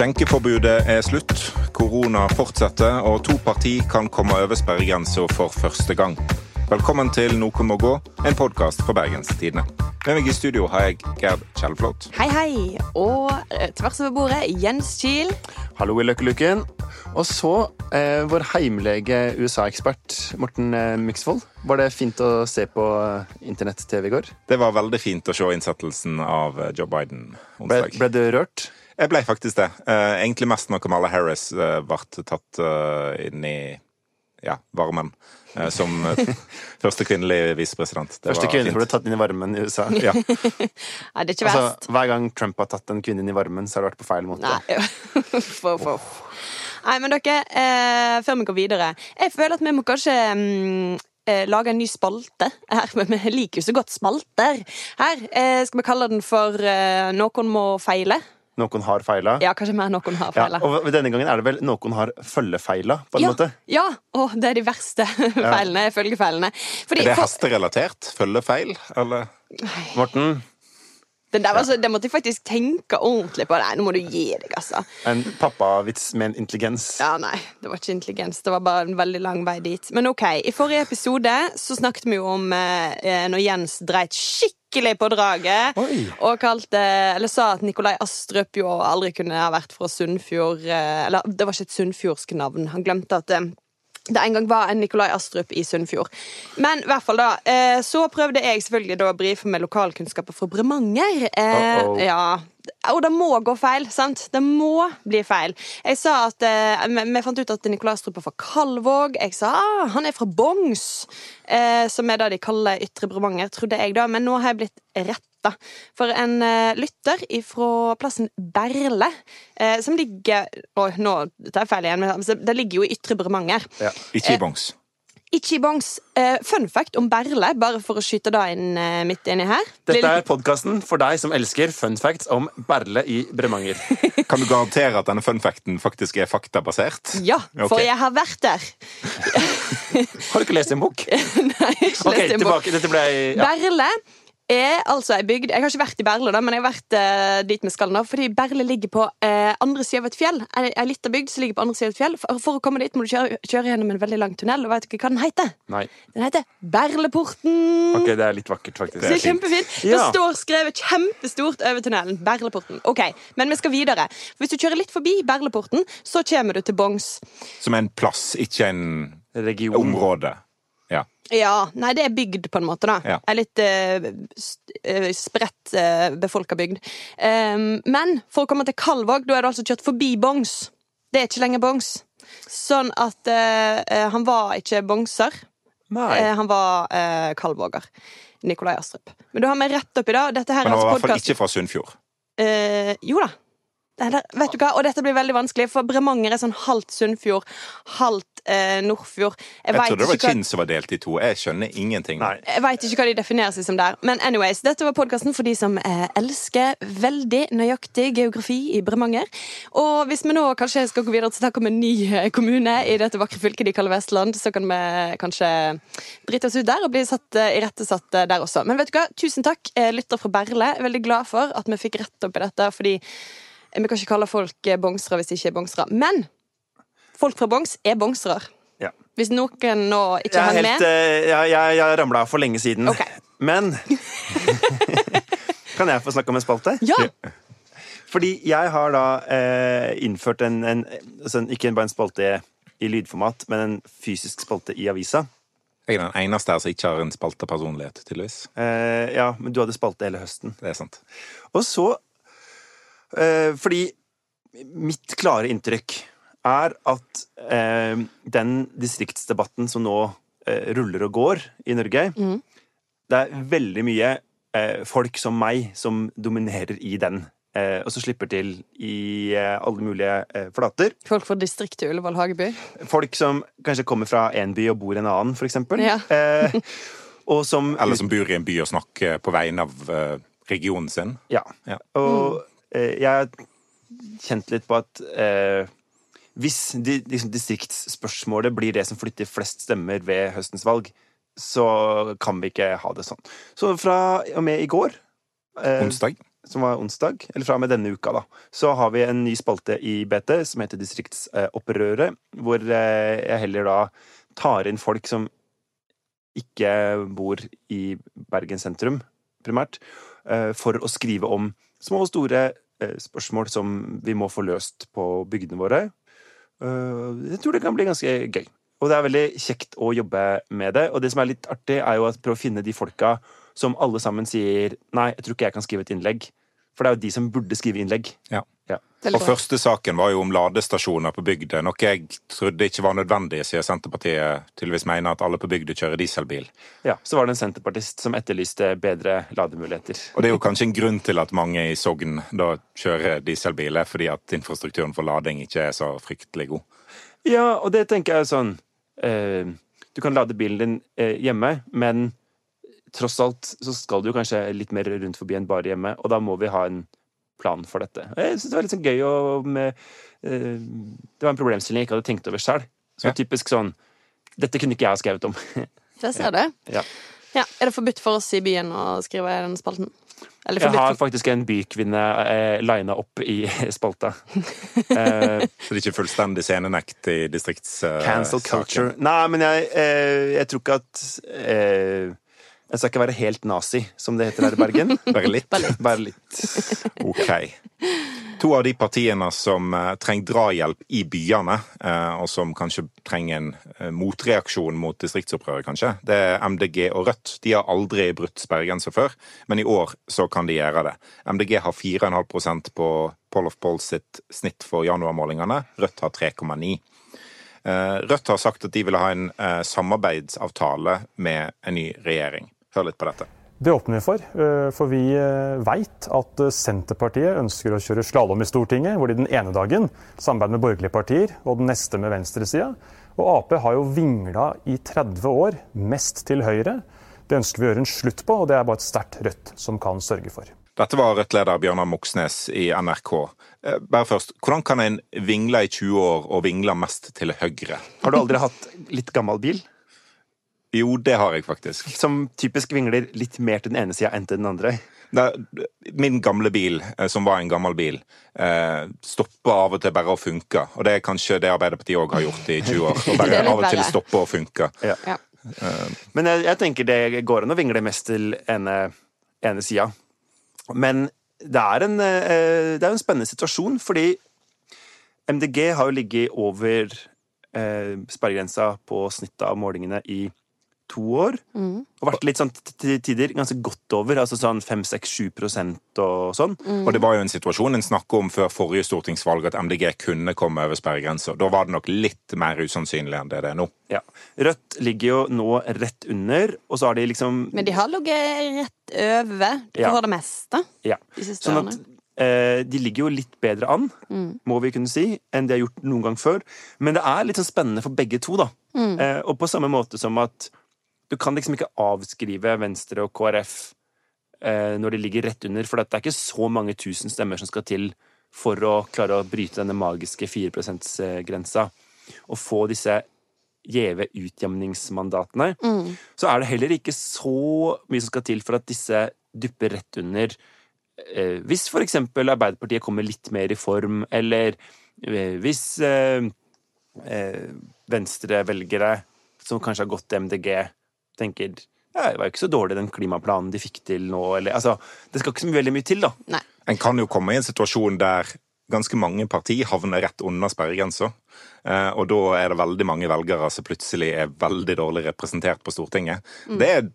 Skjenkeforbudet er slutt, korona fortsetter, og to parti kan komme over sperregrensa for første gang. Velkommen til Noen må gå, en podkast fra Bergenstidene. Med meg i studio har jeg Gerd Kjellflot. Hei, hei. Og eh, tvers over bordet, Jens Kiel. Hallo i Løkkelykken. Og så eh, vår heimlege USA-ekspert Morten eh, Myksvold. Var det fint å se på eh, internett-TV i går? Det var veldig fint å se innsettelsen av Joe Biden Ble, onsdag. ble du rørt? Jeg ble faktisk det. Eh, egentlig mest når Kamala Harris eh, ble tatt eh, inn i ja, varmen eh, som eh, første kvinnelige visepresident. Første kvinne som ble tatt inn i varmen i USA. Ja. Nei, det er ikke Altså, verst. hver gang Trump har tatt en kvinne inn i varmen, så har det vært på feil måte. Nei. for, for. Nei, men dere, eh, før vi går videre Jeg føler at vi må kanskje mm, eh, lage en ny spalte her. Men vi liker jo så godt spalter. Her eh, skal vi kalle den for eh, Noen må feile. Noen har feila. Ja, kanskje mer noen har Ja, og denne gangen er det vel noen har følgefeila, på en ja, måte. ja. Å, det er de verste feilene. Følgefeilene. Fordi, Er det hasterelatert? Følgefeil, eller? Morten, Den der, altså, det måtte jeg faktisk tenke ordentlig på. Nei, nå må du gi deg, altså. en pappavits med en intelligens. Ja, nei, det var ikke intelligens. Det var bare en veldig lang vei dit. Men ok, i forrige episode så snakket vi jo om eh, når Jens dreit skikkelig på draget. Oi. Og kalte, eller sa at Nikolai Astrup jo aldri kunne ha vært fra Sunnfjord eh, Eller det var ikke et sunnfjordsk navn. Han glemte at eh, det en gang var en Nikolai Astrup i Sunnfjord. Men i hvert fall da, eh, så prøvde jeg selvfølgelig da å brife med lokalkunnskaper fra Bremanger. Eh, Uh-oh. ja, og det må gå feil, sant? Det må bli feil. Jeg sa at, eh, vi, fant ut at Nikolai Astrup er fra Kalvåg. Jeg sa ah, han er fra Bongs, eh, som er det de kaller Ytre Bremanger, trodde jeg da. Men nå har jeg blitt retta. For en uh, lytter fra plassen Berle, uh, som ligger Oi, nå tar jeg feil igjen, men altså, det ligger jo i Ytre Bremanger. Ja. Ikke i bongs. Ikke i Bongs. Eh, fun fact om Berle, bare for å skyte det inn eh, midt inni her. Dette er podkasten for deg som elsker fun facts om Berle i Bremanger. Kan du garantere at denne fun facten faktisk er faktabasert? Ja, for okay. jeg har vært der. Har du ikke lest en bok? Nei, ikke okay, lest en bok. Dette ble ja. Berle er altså ei bygd Jeg har ikke vært i Berle, da, men jeg har vært eh, dit vi skal nå. Fordi Berle ligger på eh, andre sida av et fjell. Ei ei lita bygd som ligger på andre sida av et fjell. For, for å komme dit må du kjøre, kjøre gjennom en veldig lang tunnel. Og vet dere hva den heter? Nei. Den heter Berleporten. Ok, det er litt vakkert, faktisk. Det er kjempefint. kjempefint. Det står skrevet kjempestort over tunnelen. Berleporten. Ok, Men vi skal videre. For Hvis du kjører litt forbi Berleporten, så kommer du til Bongs. Som en plass, ikke en Region. område. Ja. Ja, nei, det er bygd på en måte, da. Ja. Er litt uh, spredt uh, befolka bygd. Um, men for å komme til Kalvåg, da er du altså kjørt forbi Bongs. Det er ikke lenger Bongs. Sånn at uh, han var ikke bongser. Eh, han var uh, kalvåger. Nikolai Astrup. Men du har meg rett oppi det. Dette her Men han er var i altså hvert fall ikke fra Sunnfjord. Jo da. Eller, vet du hva? Og dette blir veldig vanskelig, for Bremanger er sånn halvt Sunnfjord, halvt eh, Nordfjord. Jeg jeg trodde det var Kinn som var delt i to. Jeg skjønner ingenting. Nei. Jeg veit ikke hva de definerer seg som der. Men anyways, dette var podkasten for de som eh, elsker veldig nøyaktig geografi i Bremanger. Og hvis vi nå kanskje skal gå videre til å snakke om en ny eh, kommune i dette vakre fylket de kaller Vestland, så kan vi kanskje drite oss ut der og bli satt eh, irettesatt eh, der også. Men vet du hva? Tusen takk, eh, lytter fra Berle. Er veldig glad for at vi fikk rett opp i dette, fordi vi kan ikke kalle folk eh, bongsere hvis de ikke er bongsere. Men folk fra Bongs er bongsere. Ja. Hvis noen nå ikke henger med. Uh, jeg, jeg, jeg ramla for lenge siden. Ok. Men Kan jeg få snakke om en spalte? Ja! Fordi jeg har da eh, innført en, en, altså Ikke bare en spalte i lydformat, men en fysisk spalte i avisa. Jeg er den eneste her som ikke har en spaltepersonlighet, tydeligvis. Eh, ja, men du hadde spalte hele høsten. Det er sant. Og så Fordi mitt klare inntrykk er at eh, den distriktsdebatten som nå eh, ruller og går i Norge Det er veldig mye eh, folk som meg som dominerer i den. Eh, og så slipper til i eh, alle mulige eh, flater. Folk fra distriktet Ullevål Hageby. Folk som kanskje kommer fra én by og bor i en annen, for eksempel. Ja. Eh, som Eller som bor i en by og snakker på vegne av eh, regionen sin. Ja. Ja. Og eh, jeg har kjent litt på at eh, hvis de, liksom, distriktsspørsmålet blir det som flytter flest stemmer ved høstens valg, så kan vi ikke ha det sånn. Så fra og med i går eh, Onsdag. som var onsdag, eller fra og med denne uka, da, så har vi en ny spalte i BT som heter Distriktsopprøret, hvor eh, jeg heller da tar inn folk som ikke bor i Bergen sentrum, primært, eh, for å skrive om små og store eh, spørsmål som vi må få løst på bygdene våre. Jeg tror det kan bli ganske gøy. Og det er veldig kjekt å jobbe med det. Og det som er litt artig, er jo å prøve å finne de folka som alle sammen sier Nei, jeg tror ikke jeg kan skrive et innlegg. For det er jo de som burde skrive innlegg. Ja. Ja. Og første saken var jo om ladestasjoner på bygda, noe jeg trodde ikke var nødvendig, siden Senterpartiet tydeligvis mener at alle på bygda kjører dieselbil. Ja, så var det en senterpartist som etterlyste bedre lademuligheter. Og det er jo kanskje en grunn til at mange i Sogn da kjører dieselbil, fordi at infrastrukturen for lading ikke er så fryktelig god. Ja, og det tenker jeg sånn eh, Du kan lade bilen din eh, hjemme, men tross alt så skal du kanskje litt mer rundt forbi enn bare hjemme, og da må vi ha en plan for dette. Jeg synes det var litt sånn gøy og med, eh, Det var en problemstilling jeg ikke hadde tenkt over sjøl. Så ja. typisk sånn Dette kunne ikke jeg ha skrevet om. Jeg ser du. Ja. ja. Er det forbudt for oss i byen å skrive i den spalten? jeg har faktisk en bykvinne eh, lina opp i spalta. eh, Så det er ikke fullstendig scenenekt i distrikts... Eh, cancel culture. Nei, men jeg, eh, jeg tror ikke at eh, jeg skal ikke være helt nazi, som det heter her i Bergen. Bare litt. Bare litt. Ok. To av de partiene som uh, trenger drahjelp i byene, uh, og som kanskje trenger en uh, motreaksjon mot distriktsopprøret, kanskje, det er MDG og Rødt. De har aldri brutt sperregrenser før, men i år så kan de gjøre det. MDG har 4,5% på Poll of Poll sitt snitt for januarmålingene. Rødt har 3,9. Rødt har sagt at de vil ha en samarbeidsavtale med en ny regjering. Hør litt på dette. Det åpner vi for, eh, for vi eh, veit at eh, Senterpartiet ønsker å kjøre slalåm i Stortinget, hvor de den ene dagen samarbeider med borgerlige partier, og den neste med venstresida. Og Ap har jo vingla i 30 år, mest til høyre. Det ønsker vi å gjøre en slutt på, og det er bare et sterkt Rødt som kan sørge for. Dette var Rødt-leder Bjørnar Moxnes i NRK. Bare først, Hvordan kan en vingle i 20 år og vingle mest til høyre? Har du aldri hatt litt gammel bil? Jo, det har jeg faktisk. Som typisk vingler litt mer til den ene sida enn til den andre? Da, min gamle bil, eh, som var en gammel bil, eh, stopper av og til bare å funke. Og det er kanskje det Arbeiderpartiet òg har gjort i 20 år. Og bare av og til stoppe å funke. Ja. Ja. Uh, Men jeg, jeg, tenker det går an å vingle mest til ene, ene sida. Men det er, en, uh, det er en spennende situasjon, fordi MDG har jo ligget over uh, sperregrensa på snittet av målingene i to år. Mm. Og vært litt sånn til tider ganske godt over. altså sånn 5-6-7% og sånn. Mm. Og det var jo en situasjon en snakka om før forrige stortingsvalg, at MDG kunne komme over sperregrensa. Da var det nok litt mer usannsynlig enn det det er nå. Ja. Rødt ligger jo nå rett under, og så har de liksom Men de har ligget rett over for ja. det meste ja. de siste sånn årene. Eh, de ligger jo litt bedre an, mm. må vi kunne si, enn de har gjort noen gang før. Men det er litt sånn spennende for begge to, da. Mm. Eh, og på samme måte som at du kan liksom ikke avskrive Venstre og KrF eh, når de ligger rett under, for det er ikke så mange tusen stemmer som skal til for å klare å bryte denne magiske 4 %-grensa og få disse gjeve utjevningsmandatene. Mm. Så er det heller ikke så mye som skal til for at disse dupper rett under. Eh, hvis for eksempel Arbeiderpartiet kommer litt mer i form, eller eh, hvis eh, eh venstrevelgere som kanskje har gått til MDG, tenker ja, det var jo ikke så dårlig den klimaplanen de fikk til nå, eller altså Det skal ikke så veldig mye til, da. Nei. En kan jo komme i en situasjon der ganske mange partier havner rett under sperregrensa. Eh, og da er det veldig mange velgere som plutselig er veldig dårlig representert på Stortinget. Mm. Det er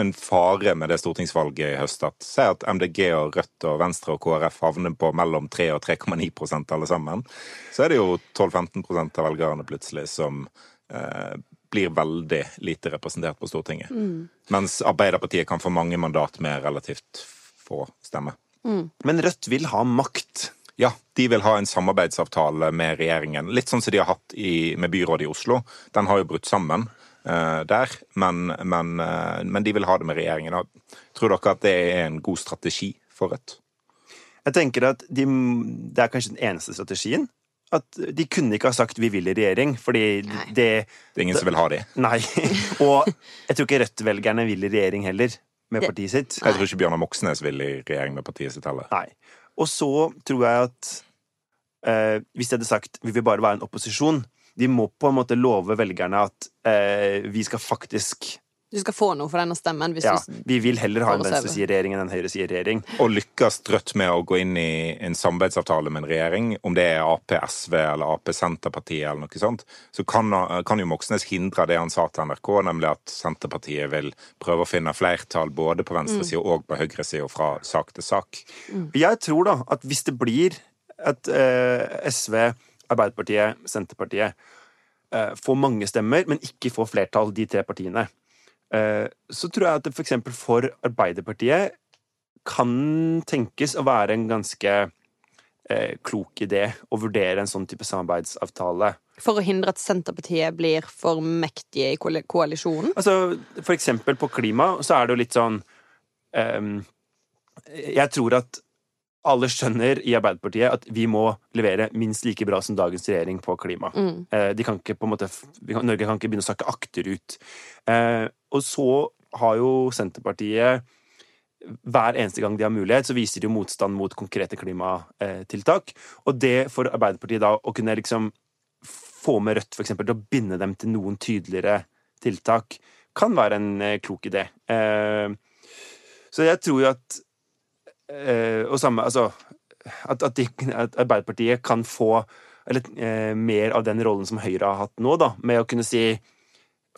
en fare med det stortingsvalget i høst at Se at MDG og Rødt og Venstre og KrF havner på mellom 3 og 3,9 alle sammen. Så er det jo 12-15% av velgerne plutselig som eh, blir veldig lite representert på Stortinget. Mm. Mens Arbeiderpartiet kan få mange mandat med relativt få stemmer. Mm. Men Rødt vil ha makt. Ja, de vil ha en samarbeidsavtale med regjeringen. Litt sånn som de har hatt i, med byrådet i Oslo. Den har jo brutt sammen uh, der, men, men, uh, men, de vil ha det med regjeringen. Tror dere at det er en god strategi for Rødt? Jeg tenker at de, Det er kanskje den eneste strategien at de kunne ikke ha sagt 'vi vil i regjering', fordi det Det er ingen som vil ha de. Nei. Og jeg tror ikke Rødt-velgerne vil i regjering heller. med Det- partiet sitt. Jeg tror ikke Bjørnar Moxnes vil i regjering med partiet sitt heller. Nei. Og så tror jeg at eh, hvis de hadde sagt vi vil bare være en opposisjon De må på en måte love velgerne at eh, vi skal faktisk Du skal få noe for denne stemmen. Hvis Ja, du, vi vil heller ha en venstresideregjering enn en høyresideregjering. Og lykkes Rødt med å gå inn i en samarbeidsavtale med en regjering, om det er Ap, SV eller Ap Senterpartiet eller noe sånt, så kan, kan jo Moxnes hindre det han sa til NRK, nemlig at Senterpartiet vil prøve å finne flertall både på venstresida og på høyresida fra sak til sak. Jeg tror da at hvis det blir at eh, SV, Arbeiderpartiet, Senterpartiet eh, får mange stemmer, men ikke får flertall, de tre partiene, så tror jeg at det for eksempel for Arbeiderpartiet kan tenkes å være en ganske eh, klok idé å vurdere en sånn type samarbeidsavtale. for å hindre at Senterpartiet blir for mektige i koalisjonen. Altså, for eksempel på klima så er det jo litt sånn um, Jeg tror at alle skjønner i Arbeiderpartiet at vi må levere minst like bra som dagens regjering på klima. Mm. Eh, de kan ikke på måte Norge kan ikke begynne å sakke akterut. Eh, og så har jo Senterpartiet hver eneste gang de har mulighet, så viser de jo motstand mot konkrete klimatiltak. Og det for Arbeiderpartiet da å kunne liksom få med Rødt, eksempel, til å binde dem til noen tydeligere tiltak, kan være en eh, klok idé. Eh, så jeg tror jo at eh, Og samme Altså at, at, de, at Arbeiderpartiet kan få eller, mer av den rollen som Høyre har hatt nå, da, med å kunne si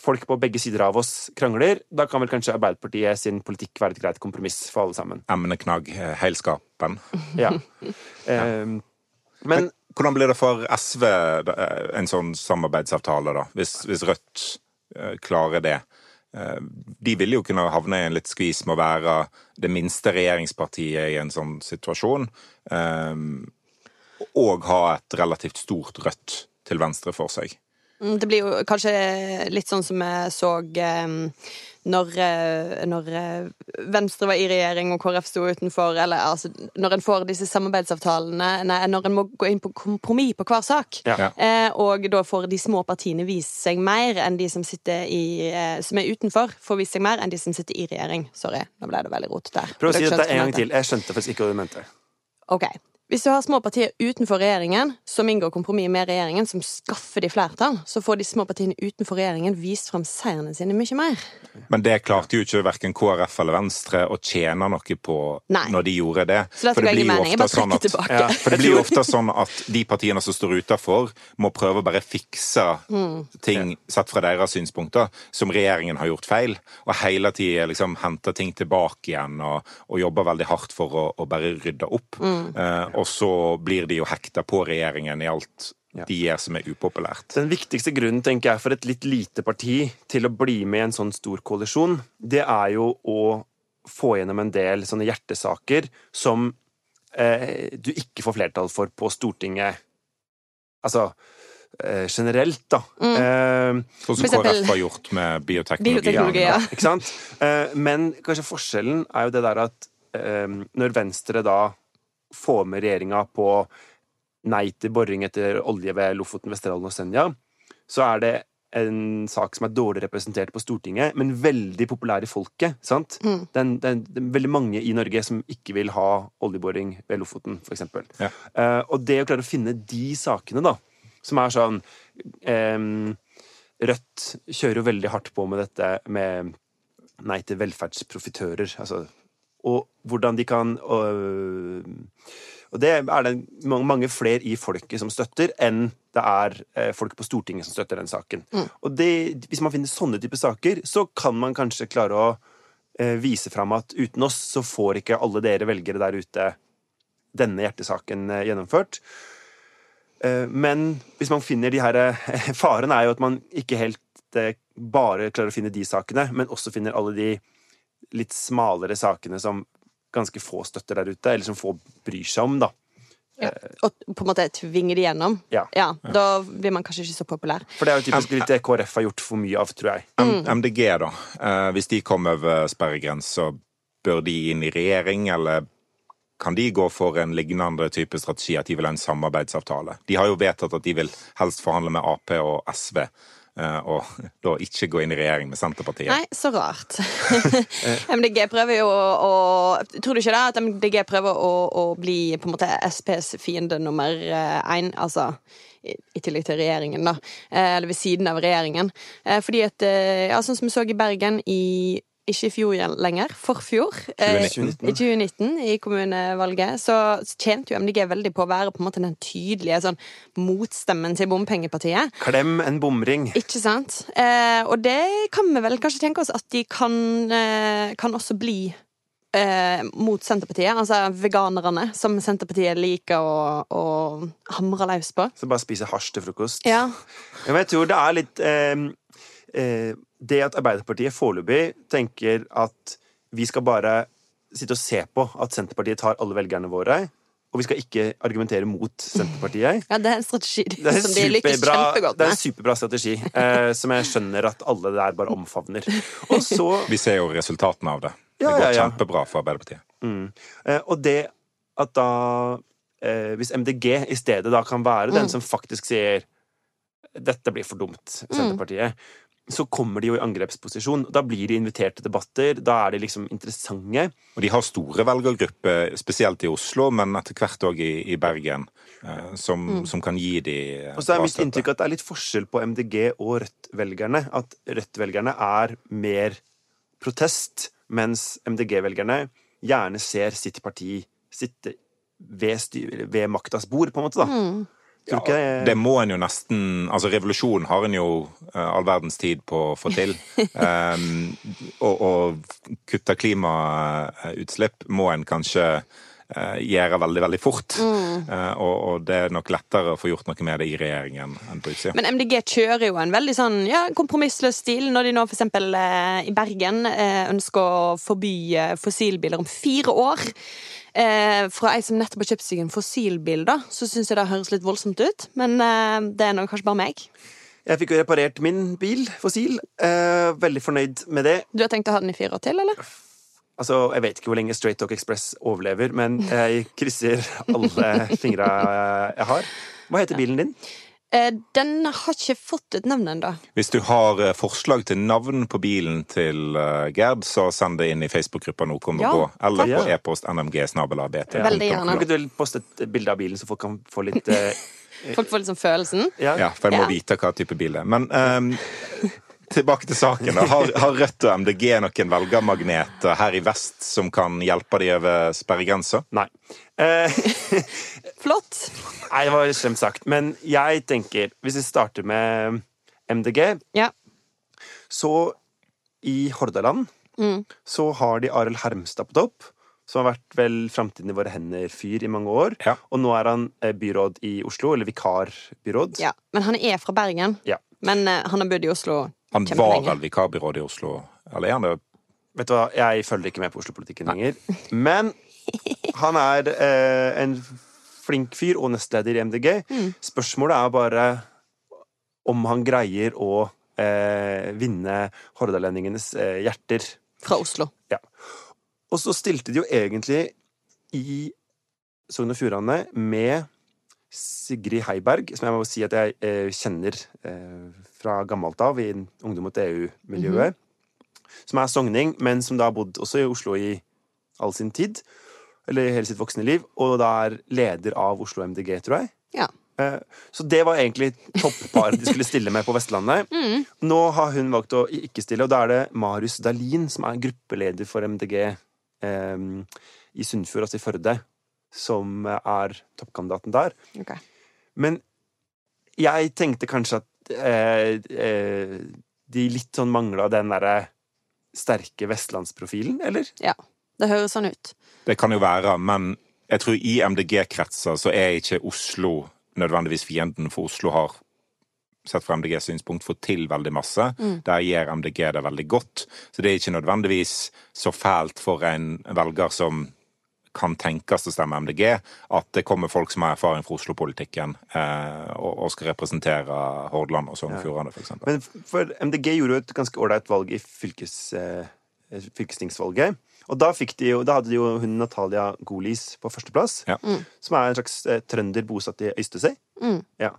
Folk på begge sider av oss krangler. Da kan vel kanskje Arbeiderpartiet sin politikk være et greit kompromiss for alle sammen. Emneknagg, eh, heilskapen. Ja. Eh, men Hvordan blir det for SV, eh, en sånn samarbeidsavtale, da, hvis, hvis Rødt eh, klarer det? De vil jo kunne havne i en litt skvis med å være det minste regjeringspartiet i en sånn situasjon, eh, og ha et relativt stort Rødt til venstre for seg. Mm, Det blir jo kanskje litt sånn som vi så eh, når, eh, når eh, Venstre var i regjering og KrF sto utenfor, eller altså når en får disse samarbeidsavtalene Nei, når en må gå inn på kompromiss på hver sak. Ja. Eh, og da får de små partiene vise seg mer enn de som, sitter i, eh, som er utenfor, får vise seg mer enn de som sitter i regjering. Sorry, nå ble det veldig rotete. prøv å si dette en gang til. Jeg skjønte faktisk ikke hva du mente. Ok. Hvis du har små partier utenfor regjeringen som inngår kompromiss med regjeringen, som skaffer de flertall, så får de små partiene utenfor regjeringen vist fram seirene sine mye mer. Men det klarte jo ikke verken KrF eller Venstre å tjene noe på Nei. når de gjorde det. Så dette ga ingen mening. Jeg bare sånn at- tilbake. Ja. For det blir jo ofte sånn at de partiene som står utafor, må prøve å bare fikse ting sett fra deres synspunkter, som regjeringen har gjort feil, og hele tida liksom henter ting tilbake igjen og, og jobber veldig hardt for å, å bare rydde opp. Eh, og så blir de jo hekta på regjeringen i alt Ja. de gjør som er upopulært. Den viktigste grunnen tenker jeg, for et litt lite parti til å bli med i en sånn stor koalisjon, det er jo å få gjennom en del sånne hjertesaker som eh, du ikke får flertall for på Stortinget. Altså eh, generelt, da. Eh, Sånn som KrF har gjort med bioteknologi. Bioteknologi, ja. ikke sant? Eh, Men kanskje forskjellen er jo det der at eh, når Venstre da får med regjeringa på nei til boring etter olje ved Lofoten, Vesterålen og Senja, så er det en sak som er dårlig representert på Stortinget, men veldig populær i folket. sant? Mm. Det, er, det, er, det er veldig mange i Norge som ikke vil ha oljeboring ved Lofoten, for eksempel. Ja. Uh, og det å klare å finne de sakene, da, som er sånn um, Rødt kjører jo veldig hardt på med dette med nei til velferdsprofitører. Altså, og hvordan de kan og, og det er det mange flere i folket som støtter, enn det er eh, folk på Stortinget som støtter den saken. Og det, hvis man finner sånne typer saker, så kan man kanskje klare å eh, vise fram at uten oss så får ikke alle dere velgere der ute denne hjertesaken gjennomført. Eh, Men hvis man finner de her Faren er jo at man ikke helt bare klarer å finne de sakene, men også finner alle de litt smalere sakene som ganske få støtter der ute, eller som få bryr seg om, da. Og på en måte tvinger det gjennom. Ja. Da blir man kanskje ikke så populær. For det er jo typisk litt det KrF har gjort for mye av, tror jeg. M MDG, da. Eh, hvis de kommer over sperregrensa, bør de inn i regjering, eller kan de gå for en lignende type strategi, at de vil ha en samarbeidsavtale? De har jo vedtatt at de vil helst forhandle med Ap og SV. Eh, å da ikke gå inn i regjering med Senterpartiet. Nei, så rart. MDG prøver jo å, Tror du ikke det? At MDG prøver å, å bli på en måte SPs fiende nummer én? Altså i, tillegg til regjeringen, da. Eh, Eller ved siden av regjeringen. Eh, Fordi at eh, Ja, sånn som vi så i Bergen i ikke i fjor lenger, forfjor. eh, 2019. I 2019, i kommunevalget, så tjente jo MDG veldig på å være på en måte den tydelige sånn motstemmen til bompengepartiet. Klem en bomring. Ikke sant? Eh, og det kan vi vel kanskje tenke oss at de kan, eh, kan også bli eh, mot Senterpartiet. Altså veganerne, som Senterpartiet liker å, å hamre løs på. Så bare spise hasj til frokost. Ja. Ja, Men jeg tror det er litt eh, eh, Det at Arbeiderpartiet foreløpig tenker at vi skal bare sitte og se på at Senterpartiet tar alle velgerne våre, og vi skal ikke argumentere mot Senterpartiet. ja, det er en strategi Det er, som de lykkes kjempegodt med. det er en superbra strategi, eh, som jeg skjønner at alle der bare omfavner. Og så Vi ser jo resultatene av det. Det Ja, går ja, ja. kjempebra for Arbeiderpartiet. Mm. Eh, og det at da eh, Hvis MDG i stedet da kan være den som faktisk sier dette blir for dumt, Senterpartiet, så kommer de jo i angrepsposisjon. Da blir de invitert til debatter. Da er de liksom interessante. Og de har store velgergrupper, spesielt i Oslo, men etter hvert òg i, i Bergen, som, som, som kan gi de eh, Og så er mitt inntrykk at det er litt forskjell på MDG og Rødt-velgerne. At Rødt-velgerne er mer protest, mens MDG-velgerne gjerne ser sitt parti sitte ved, styr- ved maktas bord, på en måte. da. Tror ikke Det må en jo nesten Altså, revolusjon har en jo eh, all verdens tid på å få til. Um, og, og kutte klimautslipp må en kanskje uh, gjøre veldig, veldig fort. Eh, og, og det er nok lettere å få gjort noe med det i regjeringen enn på utsida. Men MDG kjører jo en veldig sånn ja, kompromissløs stil når de nå eksempel eh, i Bergen ønsker å forby fossilbiler om fire år. Eh, fra ei som nettopp har kjøpt seg en fossilbil, da, så syns jeg det høres litt voldsomt ut. Men eh, det er nok kanskje bare meg. Jeg fikk jo reparert min bil, fossil. Eh, veldig fornøyd med det. Du har tenkt å ha den i fire år til, eller? Altså, Jeg vet ikke hvor lenge Straight Talk Express overlever, men jeg krysser alle fingra jeg har. Hva heter bilen din? Eh, den har ikke fått et navn ennå. Hvis du har eh, forslag til navn på bilen til eh, Gerd, så send det inn i Facebook-gruppa Nå kommer Ja, gå, eller på e-post nmg-bt. Veldig gjerne. Kan ikke du poste et bilde av bilen, så folk kan få litt eh, Folk får liksom følelsen. ja. Ja, for en må Ja. vite hva type bil det er. Men um, tilbake til saken. Har, har Rødt og MDG noen velgermagneter her i vest som kan hjelpe de over sperregrensa? Nei. Eh, Flott. nei, det var slemt sagt. Men jeg tenker, hvis vi starter med MDG, Ja. så i Hordaland Mm. så har de Arild Hermstad på topp. Som har vært vel Framtiden i våre hender-fyr i mange år. Ja. Og nå er han eh, byråd i Oslo, eller vikarbyråd. ja. Men han er fra Bergen. Ja. Men eh, han har bodd i Oslo Han var vel vikarbyråd i Oslo? Eller er han det? Vet du hva, jeg følger ikke med på Oslo-politikken lenger. Men han er eh, en flink fyr og nestleder i MDG. Mm. Spørsmålet er bare om han greier å eh, vinne hordalendingenes eh, hjerter. Fra Oslo. Ja. Og så stilte de jo egentlig i Sogn og Fjordane med Sigrid Heiberg, som jeg må si at jeg eh, kjenner eh, fra gammelt av i Ungdom mot EU-miljøet. Som er sogning, men som da har bodd også i Oslo i all sin tid. Eller hele sitt voksne liv. Og da er leder av Oslo MDG, tror jeg. Ja. Eh, Så det var egentlig topparet de skulle stille med på Vestlandet. Nå har hun valgt å ikke stille, og da er det Marius Dahlin, som er gruppeleder for MDG eh, i Sunnfjord, altså i Førde, som er toppkandidaten der. Ok. Men jeg tenkte kanskje at eh, eh, de litt sånn mangla den derre sterke vestlandsprofilen, eller? Ja. Det høres sånn ut. Det kan jo være, men jeg tror i MDG-kretser så er ikke Oslo nødvendigvis fienden, for Oslo har sett fra MDGs synspunkt fått til veldig masse. Der gjør MDG det veldig godt. Så det er ikke nødvendigvis så fælt for en velger som kan tenkes å stemme MDG, at det kommer folk som har erfaring fra Oslo-politikken eh, og, og skal representere Hordaland og Sogn og Fjordane, f.eks. Men for MDG gjorde jo et ganske ålreit valg i fylkes, eh, fylkestingsvalget. Og da, fikk de jo, da hadde de jo hun Natalia Golis på førsteplass, Ja. som er en slags eh, trønder bosatt i Øystese. Mm. Ja.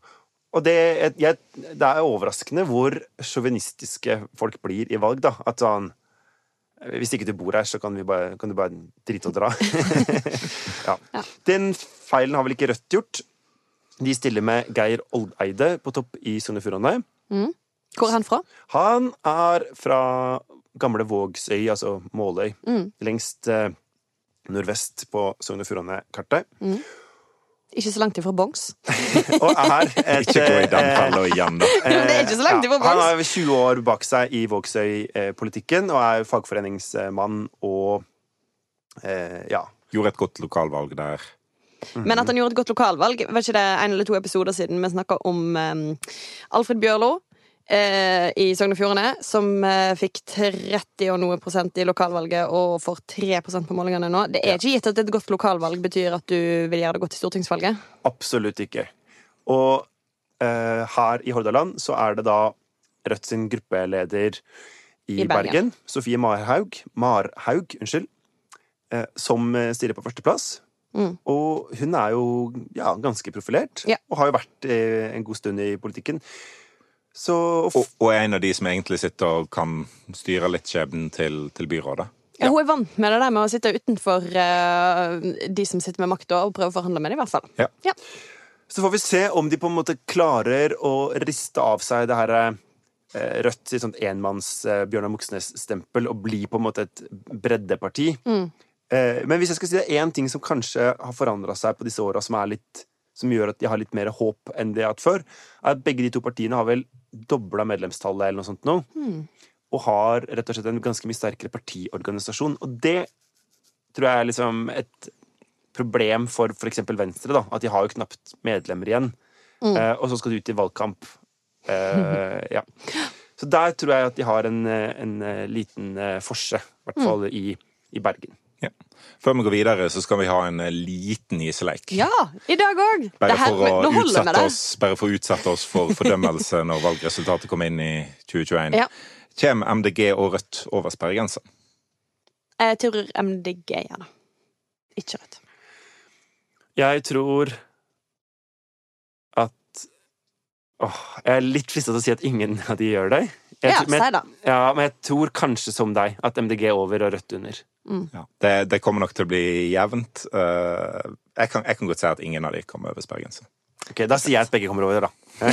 Og det, jeg, det er overraskende hvor sjåvinistiske folk blir i valg, da. At sånn Hvis ikke du bor her, så kan, vi bare, kan du bare drite og dra. ja. Ja. Den feilen har vel ikke Rødt gjort. De stiller med Geir Oldeide på topp i Sogn og Fjordane. Hvor er han fra? Han er fra gamle Vågsøy, altså Måløy. Mm. Lengst eh, nordvest på Sogn og Fjordane-kartet. Ikke så langt ifra Bongs. Og er et Ikke gå i den eh, fella igjen, da. Det er ikke så langt ifra Bongs. han har 20 år bak seg i Vågsøy-politikken og er fagforeningsmann og eh, ja. Gjorde et godt lokalvalg der. Men at han gjorde et godt lokalvalg. Var ikke det en eller to episoder siden vi snakka om um, Alfred Bjørlo eh, i Sogn og Fjordane, som eh, fikk 30 og noe prosent i lokalvalget og får 3% på målingene nå. Det er ikke gitt at et godt lokalvalg betyr at du vil gjøre det godt i stortingsvalget. Absolutt ikke. Og eh, her i Hordaland så er det da Rødt sin gruppeleder i, I Bergen. Bergen, Sofie Marhaug, Marhaug unnskyld, eh, som eh, stiller på førsteplass. Mm. Og hun er jo ja, ganske profilert, Ja. og har jo vært eh, en god stund i politikken. Så Og, og er en av de som egentlig sitter og kan styre litt skjebnen til, til byrådet. Ja, hun er vant med det der med å sitte utenfor uh, de som sitter med makta, og prøve å forhandle med dem, i hvert fall. Ja. Ja. Så får vi se om de på en måte klarer å riste av seg det her uh, Rødt sitt sånt enmanns uh, Bjørnar Moxnes-stempel og bli på en måte et breddeparti. Eh, men hvis jeg skal si det er én ting som kanskje har forandra seg på disse åra, som, som gjør at de har litt mer håp enn de har hatt før, er at begge de to partiene har vel dobla medlemstallet eller noe sånt nå. Og har rett og slett en ganske mye sterkere partiorganisasjon. Og det tror jeg er liksom et problem for f.eks. Venstre, da. At de har jo knapt medlemmer igjen. Eh, og så skal de ut i valgkamp. Eh, ja. Så der tror jeg at de har en, eh, en eh, liten eh, forse, i hvert fall i, i Bergen. Ja. Før vi går videre, så skal vi ha en eh, liten gisseleik. Ja, i dag òg! Bare bare for å utsette oss for fordømmelse når valgresultatet kommer inn i 2021. Ja. Kommer MDG og Rødt over sperregrensa? Jeg tror MDG, ja da. Ikke Rødt. Jeg tror at Åh, jeg er litt frista til å si at ingen av de gjør det. Jeg, Ja, men, si det. ja, men jeg tror kanskje som deg at MDG er over og Rødt under. Ja. Det, det kommer nok til å bli jevnt. Eh, jeg, kan, jeg kan godt si at ingen av de kommer over sperregrensen. Ok, Da sier jeg at begge kommer over, da.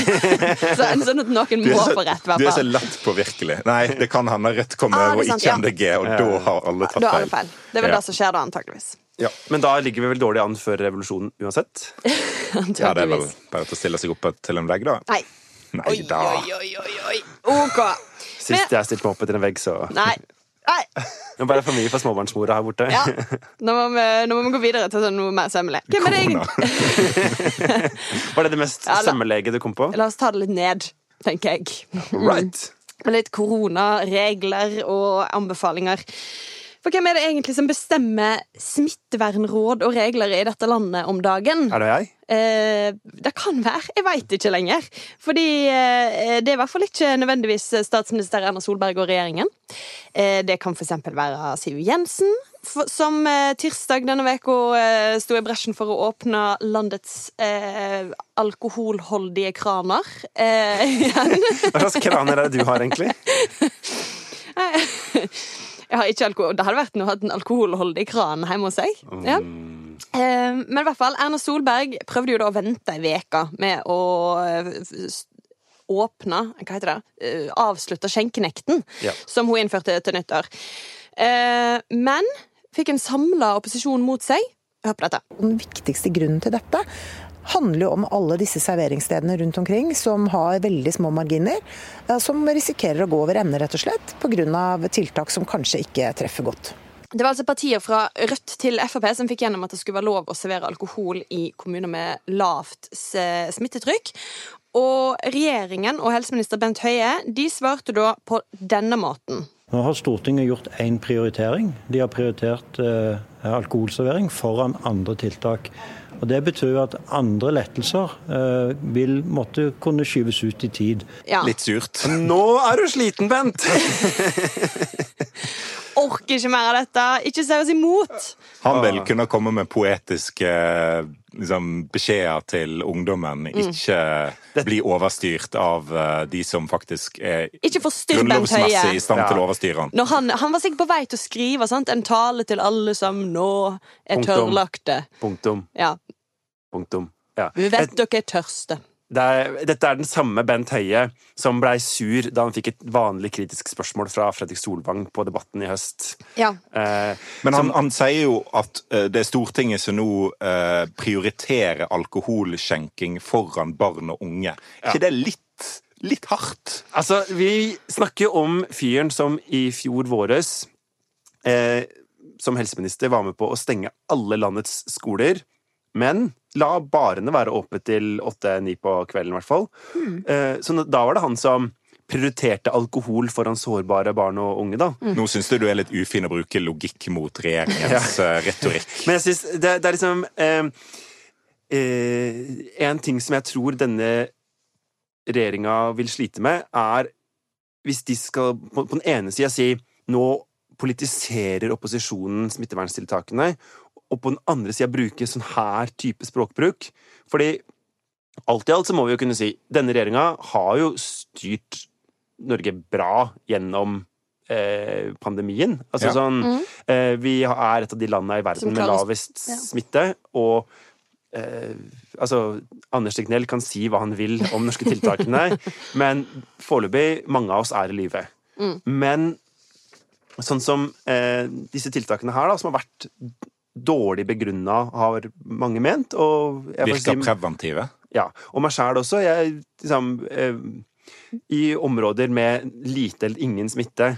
Så, sånn at noen må så- få rett, i Du er så lett påvirkelig. Nei, det kan hende Rødt kommer Ah, over, det er og ikke ja. MDG, og da har alle tatt feil. feil. Det er vel Ja. det som skjer da, antakeligvis. Ja. Men da ligger vi vel dårlig an før revolusjonen uansett. Ja, det er vel bare til å stille seg opp til en vegg, da. Nei. Nei Oi, da. oi, oi, oi, oi. OK. Sist jeg stilte meg opp etter en vegg, så Nei. Nei. Det ble for mye for småbarnsmora her borte. Ja. Nå må, vi, nå må vi gå videre til sånn noe mer sømmelig. Hvem er det egentlig? Var det det mest Ja, sømmelige du kom på? La oss ta det litt ned, tenker jeg. Right. Litt koronaregler og anbefalinger. For hvem er det egentlig som bestemmer smittevernråd og regler i dette landet om dagen? Er det jeg? Eh, det kan være. Jeg veit ikke lenger. Fordi eh, det er i hvert fall ikke nødvendigvis statsminister Erna Solberg og regjeringen. Eh, det kan eksempel være Siv Jensen, for, som eh, tirsdag denne uka eh, sto i bresjen for å åpne landets eh, alkoholholdige kraner. Eh. Hva slags kraner er det du har, egentlig? Jeg har ikke alkohol. Det hadde vært noe å ha en alkoholholdig kran hjemme hos seg. Ja. Eh, Men i hvert fall, Erna Solberg prøvde jo da å vente ei uke med å eh, åpne Hva heter det? Eh, Avslutte skjenkenekten, Ja. som hun innførte til nyttår. Eh, Men fikk en samla opposisjon mot seg. Hør på dette. Den viktigste grunnen til dette handler jo om alle disse serveringsstedene rundt omkring som har veldig små marginer, eh, som risikerer å gå over ende, rett og slett, pga. tiltak som kanskje ikke treffer godt. Det var altså partier fra Rødt til Frp som fikk gjennom at det skulle være lov å servere alkohol i kommuner med lavt smittetrykk. Og regjeringen og helseminister Bent Høie de svarte da på denne måten. Nå har Stortinget gjort én prioritering. De har prioritert eh, alkoholservering foran andre tiltak. Og Det betyr jo at andre lettelser eh, vil måtte kunne skyves ut i tid. Ja, Litt surt. Nå er du sliten, Bent! Orker ikke mer av dette. Ikke se oss imot. Han vil kunne komme med poetiske liksom, beskjeder til ungdommen. Mm. Ikke bli overstyrt av uh, de som faktisk er Ikke grunnlovsmessig i stand til å overstyre han. Når han, han var sikkert på vei til å skrive sant? en tale til alle som nå er Punktum. tørrlagte. Punktum. Ja. Punktum. Ja. Vi vet dere er tørste. Det er, dette er den samme Bent Høie som blei sur da han fikk et vanlig kritisk spørsmål fra Fredrik Solvang på Debatten i høst. Ja. Eh, Men han, han sier jo at eh, det er Stortinget som nå eh, prioriterer alkoholskjenking foran barn og unge. Er ikke det litt, litt hardt? altså, vi snakker om fyren som i fjor våres, eh, som helseminister, var med på å stenge alle landets skoler. Men la barene være åpne til åtte-ni på kvelden, i hvert fall. Eh, så da var det han som prioriterte alkohol foran sårbare barn og unge, da. Nå syns du du er litt ufin å bruke logikk mot regjeringens ja. retorikk. Men jeg synes det, det er liksom eh, eh, En ting som jeg tror denne regjeringa vil slite med, er hvis de skal på, på den ene sida si nå politiserer opposisjonen smitteverntiltakene, og på den andre sida bruke sånn her type språkbruk. Fordi alt i alt så må vi jo kunne si denne regjeringa har jo styrt Norge bra gjennom eh, pandemien. Altså Ja. sånn eh, Vi er et av de landene i verden med lavest ja. smitte, og eh, Altså, Anders Tegnell kan si hva han vil om norske tiltakene, men foreløpig mange av oss er i live. Mm. Men sånn som eh, disse tiltakene her, da, som har vært dårlig begrunna, har mange ment. Og jeg Virker si- preventive. ja, og meg sjæl også. Jeg, liksom, eh, I områder med lite eller ingen smitte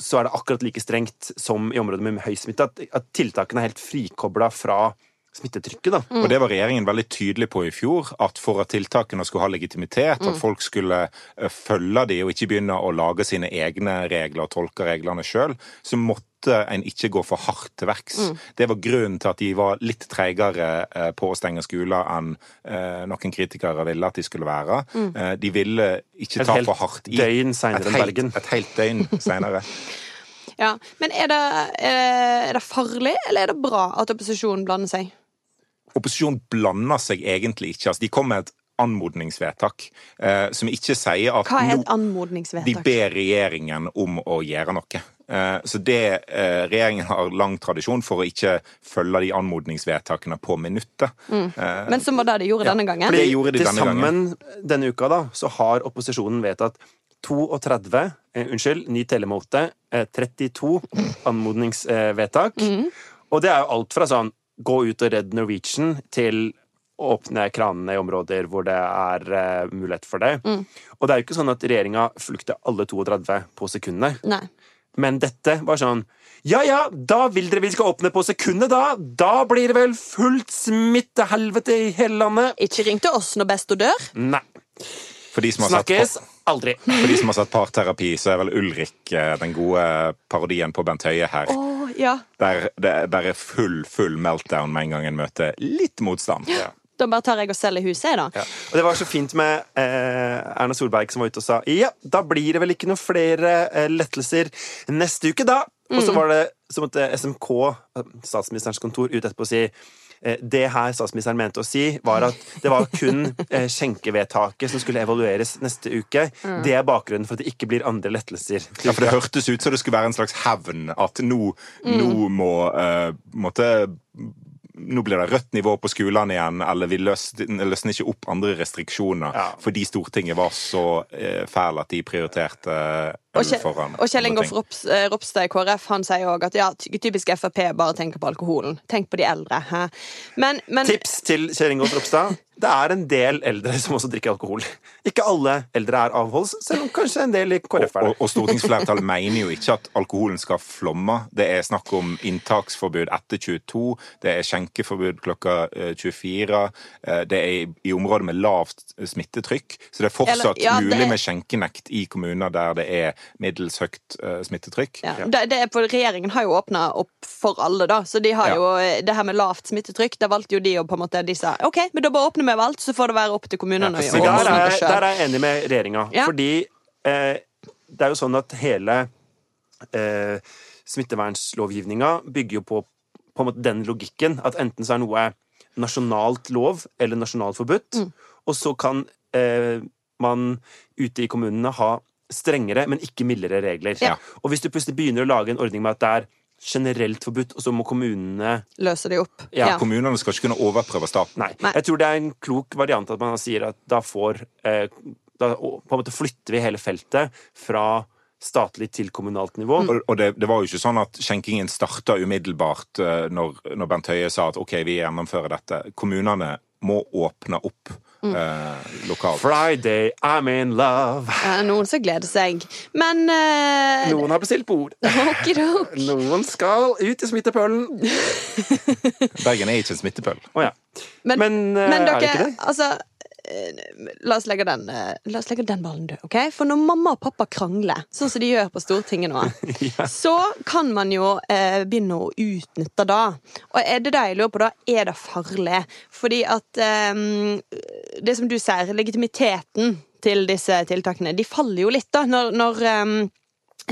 så er det akkurat like strengt som i områder med høy smitte. At, at tiltakene er helt frikobla fra smittetrykket. da. Og det var regjeringen veldig tydelig på i fjor, at for at tiltakene skulle ha legitimitet, at folk skulle eh, følge de og ikke begynne å lage sine egne regler og tolke reglene sjøl, så måtte en ikke gå for hardt til verks. Det var grunnen til at de var litt treigere eh, på å stenge skoler enn eh, noen kritikere ville at de skulle være. Mm. De ville ikke Et ta for hardt i. døgn Et enn helt- Bergen. Et helt døgn seinere. Ja. Men er det, er det farlig, eller er det bra at opposisjonen blander seg? opposisjonen blander seg egentlig ikke. Altså, de kom med et anmodningsvedtak eh, som ikke sier at Hva er et anmodningsvedtak? de ber regjeringen om å gjøre noe. Eh, Så det eh, Regjeringen har lang tradisjon for å ikke følge de anmodningsvedtakene på minuttet. Mm. Men som var det de gjorde denne gangen? Fordi- de til denne sammen denne uka da, så har opposisjonen vedtatt 32 eh, Unnskyld, ny telemåte. Eh, 32 anmodningsvedtak. Mm. Og det er jo alt fra sånn gå ut og redd Norwegian til åpne kranene i områder hvor det er uh, mulighet for det. Mm. Og det er jo ikke sånn at regjeringa fulgte alle 32 på sekundene. Nei. Men dette var sånn Ja ja, da vil dere vi skal åpne på sekundet, da! Da blir det vel fullt smittehelvete i hele landet! Ikke ring til oss når Besto dør. Nei. For de som har satt Snakkes aldri. For de som har satt parterapi, så er vel Ulrik eh, den gode parodien på Bent Høie her. Oh, ja. Der det er full, full meltdown med en gang en møter litt motstand. Da bare tar jeg og selger huset, jeg, da. Ja. Og det var så fint med eh, Erna Solberg som var ute og sa ja, da blir det vel ikke noen flere eh, lettelser neste uke, da. Og så var det så måtte SMK, statsministerens kontor, ut etterpå og si eh, det her statsministeren mente å si, var at det var kun eh, skjenkevedtaket som skulle evalueres neste uke. Det er bakgrunnen for at det ikke blir andre lettelser. Ja, for Det hørtes ut som det skulle være en slags hevn. At nå, nå må eh, måtte nå blir det rødt nivå på skolene igjen, eller vi løs- løsner ikke opp andre restriksjoner Ja. fordi Stortinget var så eh, fæl at de prioriterte Og, Kjell, foran og Kjell Ingolf. Rops, eh, Ropstad i KrF han sier òg at ja, typisk Frp bare tenker på alkoholen. Tenk på de eldre. Men, men Tips til Kjell Ingolf Ropstad. Det er en del eldre som også drikker alkohol. Ikke alle eldre er avholds, selv om kanskje en del i KrF er og, det. og stortingsflertallet mener jo ikke at alkoholen skal flomme. Det er snakk om inntaksforbud etter 22, det er skjenkeforbud klokka eh, 24. eh, Det er i, i områder med lavt smittetrykk, så det er fortsatt Eller- ja, mulig er- med skjenkenekt i kommuner der det er middels høyt eh, smittetrykk. ja, det, det er for Regjeringen har jo åpna opp for alle, da. Så de har Ja. jo eh, det her med lavt smittetrykk. Da valgte jo de å på en måte De sa OK, men da bare åpner vi med alt, så får det være opp til kommunene Ja, å der er, der er jeg enig med regjeringa. Ja. Fordi eh, det er jo sånn at hele eh, smittevernlovgivninga bygger jo på, på en måte den logikken at enten så er noe nasjonalt lov eller nasjonalt forbudt, og så kan eh, man ute i kommunene ha strengere, men ikke mildere regler. Ja. Og hvis du plutselig begynner å lage en ordning med at det er generelt forbudt, og så må kommunene Løse de opp. Ja, Kommunene skal ikke kunne overprøve staten. Nei. Nei. Jeg tror det er en klok variant at man sier at da får eh, Da på en måte flytter vi hele feltet fra statlig til kommunalt nivå. Og, og det, det var jo ikke sånn at skjenkingen starta umiddelbart eh, når, når Bent Høie sa at OK, vi gjennomfører dette. Kommunene må åpne opp eh, lokalt. Friday, I'm in love. Ja, Noen som gleder seg. Men eh, Noen har bestilt bord. Okidok. Noen skal ut i smittepøllen. Bergen er ikke en smittepøl. Å ja. Men, Men, eh, men er det dere, ikke det? altså La oss legge den, eh, la oss legge den ballen død. ok? For når mamma og pappa krangler, sånn som de gjør på Stortinget nå, så kan man jo eh, begynne å utnytte det. Og er det det jeg lurer på, da? Er det farlig? Fordi at eh, Det som du sier, legitimiteten til disse tiltakene, de faller jo litt, da, når, når eh,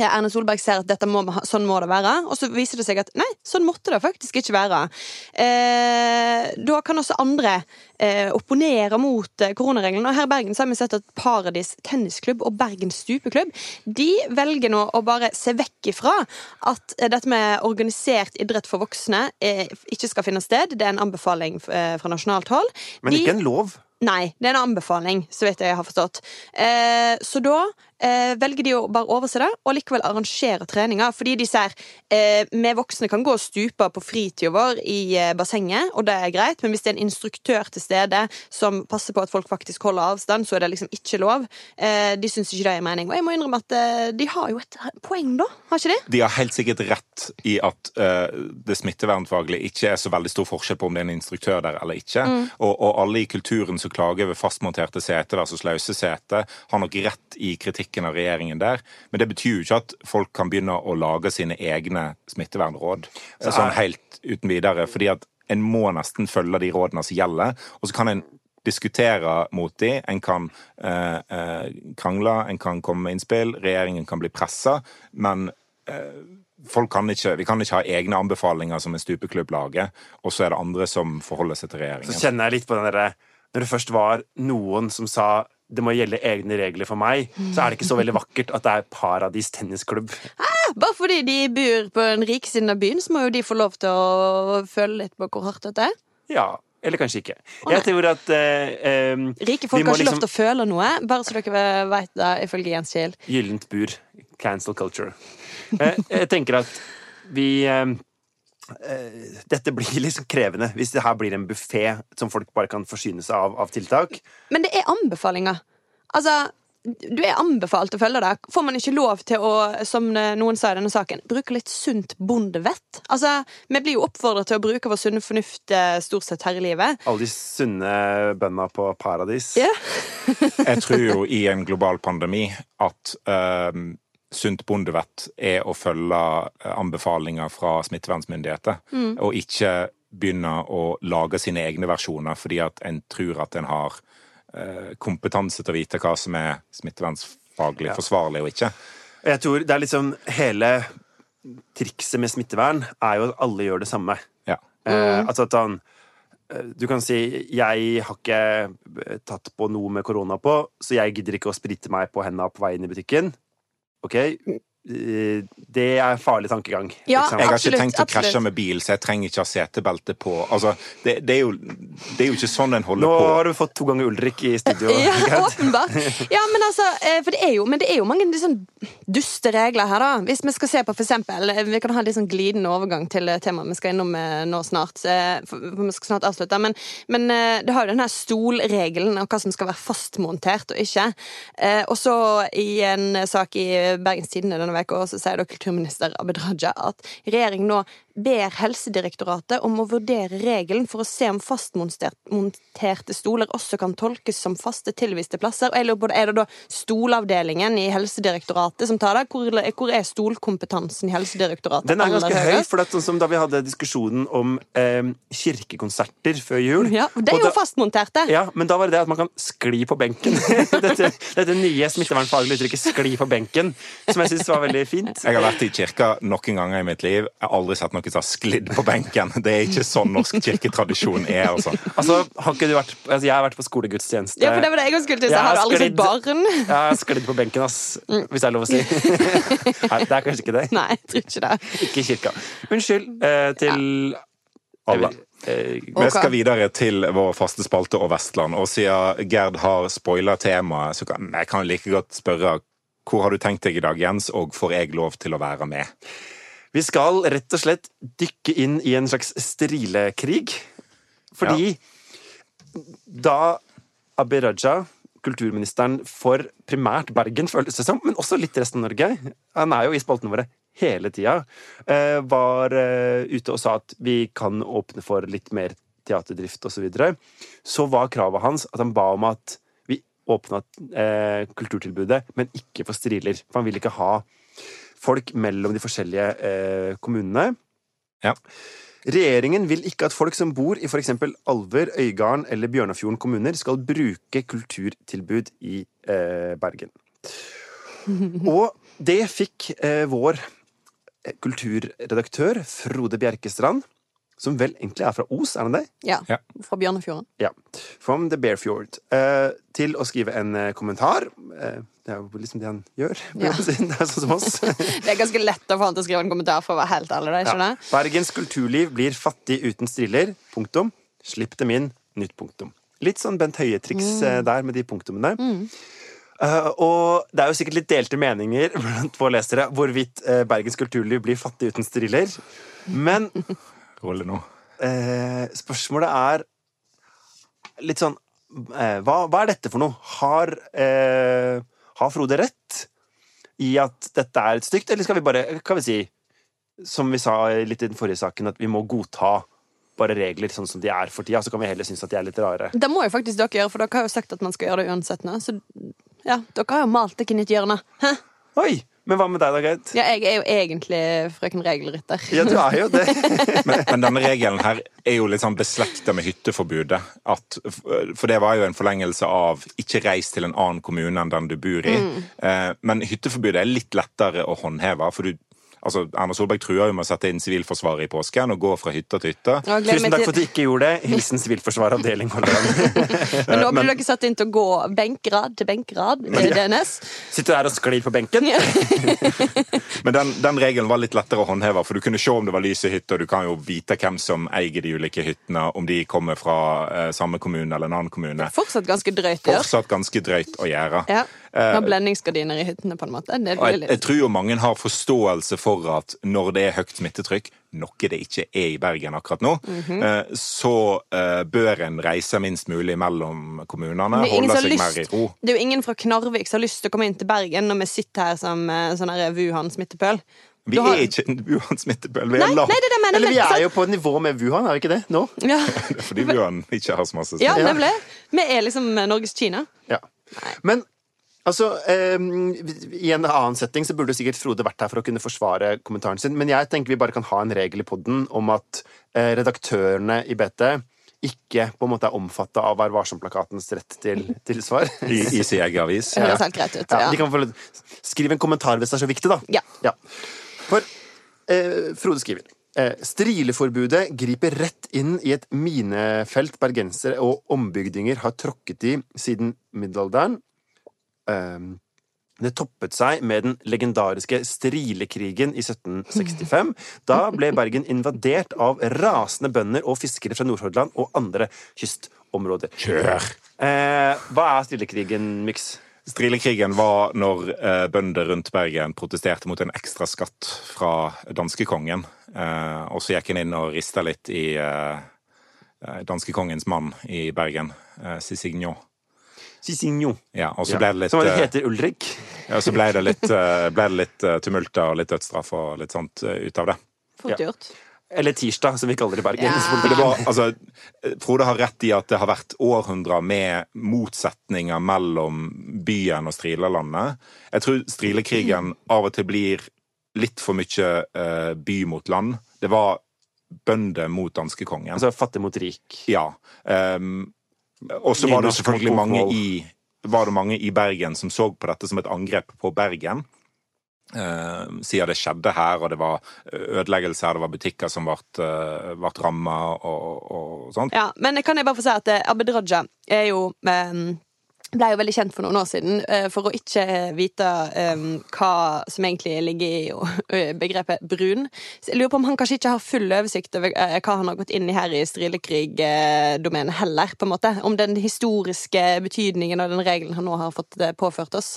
Erna Solberg ser at dette må, sånn må det være, og så viser det seg at nei, sånn måtte det faktisk ikke være. Eh, da kan også andre eh, opponere mot eh, koronareglene. Og her i Bergen så har vi sett at Paradis tennisklubb og Bergen stupeklubb de velger nå å bare se vekk ifra at eh, dette med organisert idrett for voksne eh, ikke skal finne sted. Det er en anbefaling eh, fra nasjonalt hold. Men De- ikke en lov. Nei, det er en anbefaling, så vidt jeg har forstått. Eh, så da eh, velger de å bare overse det, og likevel arrangere treninger. Fordi de ser eh, vi voksne kan gå og stupe på fritida vår i eh, bassenget, og det er greit, men hvis det er en instruktør til stede som passer på at folk faktisk holder avstand, så er det liksom ikke lov. Eh, de syns ikke det er mening. Og jeg må innrømme at eh, de har jo et poeng, da. Har ikke de? De har helt sikkert rett i at eh, det smittevernfaglige ikke er så veldig stor forskjell på om det er en instruktør der eller ikke. Og, og alle i kulturen som klager over fastmonterte seter versus løse seter, har nok rett i kritikken av regjeringen der. Men det betyr jo ikke at folk kan begynne å lage sine egne smittevernråd Så sånn helt uten videre. fordi at en må nesten følge de rådene som gjelder. Og så kan en diskutere mot de, en kan eh, eh, krangle, en kan komme med innspill, regjeringen kan bli pressa, men eh, folk kan ikke, vi kan ikke ha egne anbefalinger som en stupeklubb lager, og så er det andre som forholder seg til regjeringen. Så kjenner jeg litt på den derre Når det først var noen som sa det må gjelde egne regler for meg, så er det ikke så veldig vakkert at det er Paradis tennisklubb. Bare fordi de bor på den rike siden av byen, så må jo de få lov til å føle litt på hvor hardt dette er. Ja, eller kanskje ikke. nei. Jeg tror at eh, eh, Rike folk har ikke liksom- lov til å føle noe, bare så dere vet det, ifølge Jens Kiel. Gyllent bur. Cancel culture. Eh, jeg tenker at vi eh, Dette blir liksom krevende hvis det her blir en buffé som folk bare kan forsyne seg av, av tiltak. Men det er anbefalinger. Altså, du er anbefalt å følge det. Får man ikke lov til å, som noen sa i denne saken, bruke litt sunt bondevett? Altså, vi blir jo oppfordret til å bruke vår sunne fornuft eh, stort sett her i livet. Alle de sunne bøndene på Paradis. Ja. Jeg tror jo i en global pandemi at eh, sunt bondevett er å følge eh, anbefalinger fra smittevernmyndigheter, og ikke begynne å lage sine egne versjoner fordi at en tror at en har eh, kompetanse til å vite hva som er smittevernfaglig Ja. forsvarlig og ikke. Jeg tror det er liksom Hele trikset med smittevern er jo at alle gjør det samme. Ja. Eh, altså at han Du kan si 'jeg har ikke tatt på noe med korona på, så jeg gidder ikke å sprite meg på hendene på vei inn i butikken'. OK? Det er farlig tankegang. Ja? Jeg har Absolutt, ikke tenkt å absolutt. krasje med bil, så jeg trenger ikke ha setebelte på. Altså, det, det, er jo, det er jo ikke sånn en holder Nå på. har du fått to ganger Ulrik i studio. Ja, åpenbart. Ja, men altså, eh, for det er jo, men det er jo mange sånn duste regler her, da. Hvis vi skal se på for eksempel eh, Vi kan ha en sånn glidende overgang til eh, temaet vi skal innom nå snart. For vi skal snart avslutte. Men, men det har jo den her stolregelen og hva som skal være fastmontert og ikke. Eh, Og så i en sak i Bergens Tidende denne uka så sier da kulturminister Abid Raja at regjeringen nå ber Helsedirektoratet om å vurdere regelen for å se om fastmonterte stoler også kan tolkes som faste tilviste plasser. Og jeg lurer på, Er det da stolavdelingen i Helsedirektoratet som tar det? Hvor, hvor er stolkompetansen i Helsedirektoratet? Den er ganske høy, for det er sånn som da vi hadde diskusjonen om eh, kirkekonserter før jul. Ja, og det Og er jo da- fastmonterte. Ja, men da var det det at man kan skli på benken. dette, dette nye smittevernfaglige uttrykket 'skli på benken', som jeg syns var veldig fint. Jeg har vært i kirka noen ganger i mitt liv. Jeg har aldri sett noen som har sklidd på benken. Det er ikke sånn norsk kirketradisjon er. altså. Altså, har ikke du vært altså, Jeg har vært på skolegudstjeneste. Ja, for det var det jeg også skulle til å si. Jeg Har du aldri sett barn? Jeg har sklidd på benken, ass. Hvis det er lov å si. Nei, det er kanskje ikke det. Nei, jeg tror ikke det. Ikke i kirka. Unnskyld eh, til Alle. Eh, Vi skal videre til vår faste spalte og Vestland. Og siden Gerd har spoila temaet, så kan jeg kan like godt spørre hvor har du tenkt deg i dag, Jens, og får jeg lov til å være med? Vi skal rett og slett dykke inn i en slags strilekrig. Fordi da Abid Raja, kulturministeren for primært Bergen, føltes det som, men også litt resten av Norge Han er jo i spaltene våre hele tida. eh, Var eh, ute og sa at vi kan åpne for litt mer teaterdrift osv. Så, videre. så var kravet hans at han ba om at vi åpna eh, kulturtilbudet, men ikke for striler. For han vil ikke ha folk mellom de forskjellige eh, kommunene. Ja. Regjeringen vil ikke at folk som bor i f.eks. Alver, Øygarden eller Bjørnafjorden kommuner, skal bruke kulturtilbud i eh, Bergen. Og det fikk eh, vår eh, kulturredaktør Frode Bjerkestrand, som vel egentlig er fra Os, er den det? Ja, Ja. Fra Bjørnefjorden. Ja. From the Bearfjord. Uh, til å skrive en uh, kommentar. Uh, det er jo liksom det han gjør. Ja. Det er sånn som oss. Det er ganske lett å få han til å skrive en kommentar, for å være helt ærlig. ikke Ja. det? Bergens kulturliv blir fattig uten striller. Punktum. Slipp dem inn. Nytt punktum. Litt sånn Bent Høie-triks mm. der med de punktumene. Eh, og det er jo sikkert litt delte meninger blant våre lesere hvorvidt uh, Bergens kulturliv blir fattig uten striller. Men Rolle nå. eh, spørsmålet er litt sånn eh, hva, hva er dette for noe? Har, eh, har Frode rett i at dette er et stygt, eller skal vi bare kan vi si, som vi sa litt i den forrige saken, at vi må godta bare regler sånn som de er for tida, så kan vi heller synes at de er litt rare. Det må jo faktisk dere gjøre, for dere har jo sagt at man skal gjøre det uansett nå. Så ja, dere har jo malt dere inn i et hjørne. Hæ? Oi! Men hva med deg, da, Greit? Ja, jeg er jo egentlig frøken Regelrytter. Ja, du er jo det. Men, men denne regelen her er jo litt sånn beslekta med hytteforbudet. At, for det var jo en forlengelse av ikke reis til en annen kommune enn den du bor i. Eh, men hytteforbudet er litt lettere å håndheve. for du Altså, Erna Solberg trua jo med å sette inn Sivilforsvaret i påsken og gå fra hytte til hytte. Tusen takk for at du ikke gjorde det. Hilsen Sivilforsvaret avdeling Hordaland. Men nå blir dere satt inn til å gå benkrad til benkrad i DNS. Sitter der og sklir på benken? Men den, den regelen var litt lettere å håndheve, for du kunne se om det var lys i hytta. Du kan jo vite hvem som eier de ulike hyttene, om de kommer fra eh, samme kommune eller en annen kommune. Fortsatt ganske drøyt å gjøre. Fortsatt ganske drøyt å gjøre. Ja. Med blendingsgardiner i hyttene, på en måte. Det blir jeg, litt... jeg tror jo mange har forståelse for at når det er høyt smittetrykk, noe det ikke er i Bergen akkurat nå, mm -hmm. så uh, bør en reise minst mulig mellom kommunene. Det ingen Holde seg lyst, mer i ro. det er jo ingen fra Knarvik som har lyst til å komme inn til Bergen når vi sitter her som sånn Wuhan-smittepøl. Vi har- er ikke en Wuhan smittepøl Vi Nei, nei, det det jeg mener. Eller men- vi er jo på et nivå med Wuhan, er vi ikke det? Nå? ja. Det er fordi Wuhan ikke har så masse ja, nemlig. Vi er liksom Norges Kina. Ja. Men altså eh, I en annen setting så burde sikkert Frode vært her for å kunne forsvare kommentaren sin, men jeg tenker vi bare kan ha en regel i podden om at eh, redaktørene i BT ikke på en måte er omfatta av Vær varsom-plakatens rett til, til svar. I, i sin egen avis. Det høres helt greit ut. Ja, Ja. de kan få litt- Skriv en kommentar hvis det er så viktig, da. Ja. For eh, Frode skriver eh, Strileforbudet griper rett inn i et minefelt bergensere og ombygdinger har tråkket i siden middelalderen. Eh, det toppet seg med den legendariske Strilekrigen i 1765. Da ble Bergen invadert av rasende bønder og fiskere fra Nordhordland og andre kystområder. Kjør! Eh, hva er Strilekrigen, Myks? Strilekrigen var når eh, bønder rundt Bergen protesterte mot en ekstra skatt fra danskekongen. Eh, og så gikk en inn og rista litt i eh, eh, danskekongens mann i Bergen, eh, Cicignon. Cicinho. Ja, og så ble det litt, Som eh, heter Ulrik. ja, så ble det litt, eh, ble det litt eh, tumulter og litt dødsstraff og litt sånt ut av det. Fort Ja. Eller Tirsdag, som vi kaller det i Bergen. Ja. Var, altså, Frode har rett i at det har vært århundrer med motsetninger mellom byen og strilelandet. Jeg tror Strilekrigen av og til blir litt for mye by mot land. Det var bønder mot danskekongen. Altså fattig mot rik. ja. Um, og så var det selvfølgelig mange i, var det mange i Bergen som så på dette som et angrep på Bergen. eh, siden det skjedde her, og det var ødeleggelser, her, det var butikker som ble, uh, ble ramma og, og sånt. Ja, men kan jeg bare få si at eh, Abid Raja er jo eh, ble jo veldig kjent for noen år siden eh, for å ikke vite um, hva som egentlig ligger i eh, begrepet brun. Så jeg lurer på om han kanskje ikke har full oversikt over eh, hva han har gått inn i her i strilekrigdomenet heller, på en måte. Om den historiske betydningen av den regelen han nå har fått eh, påført oss.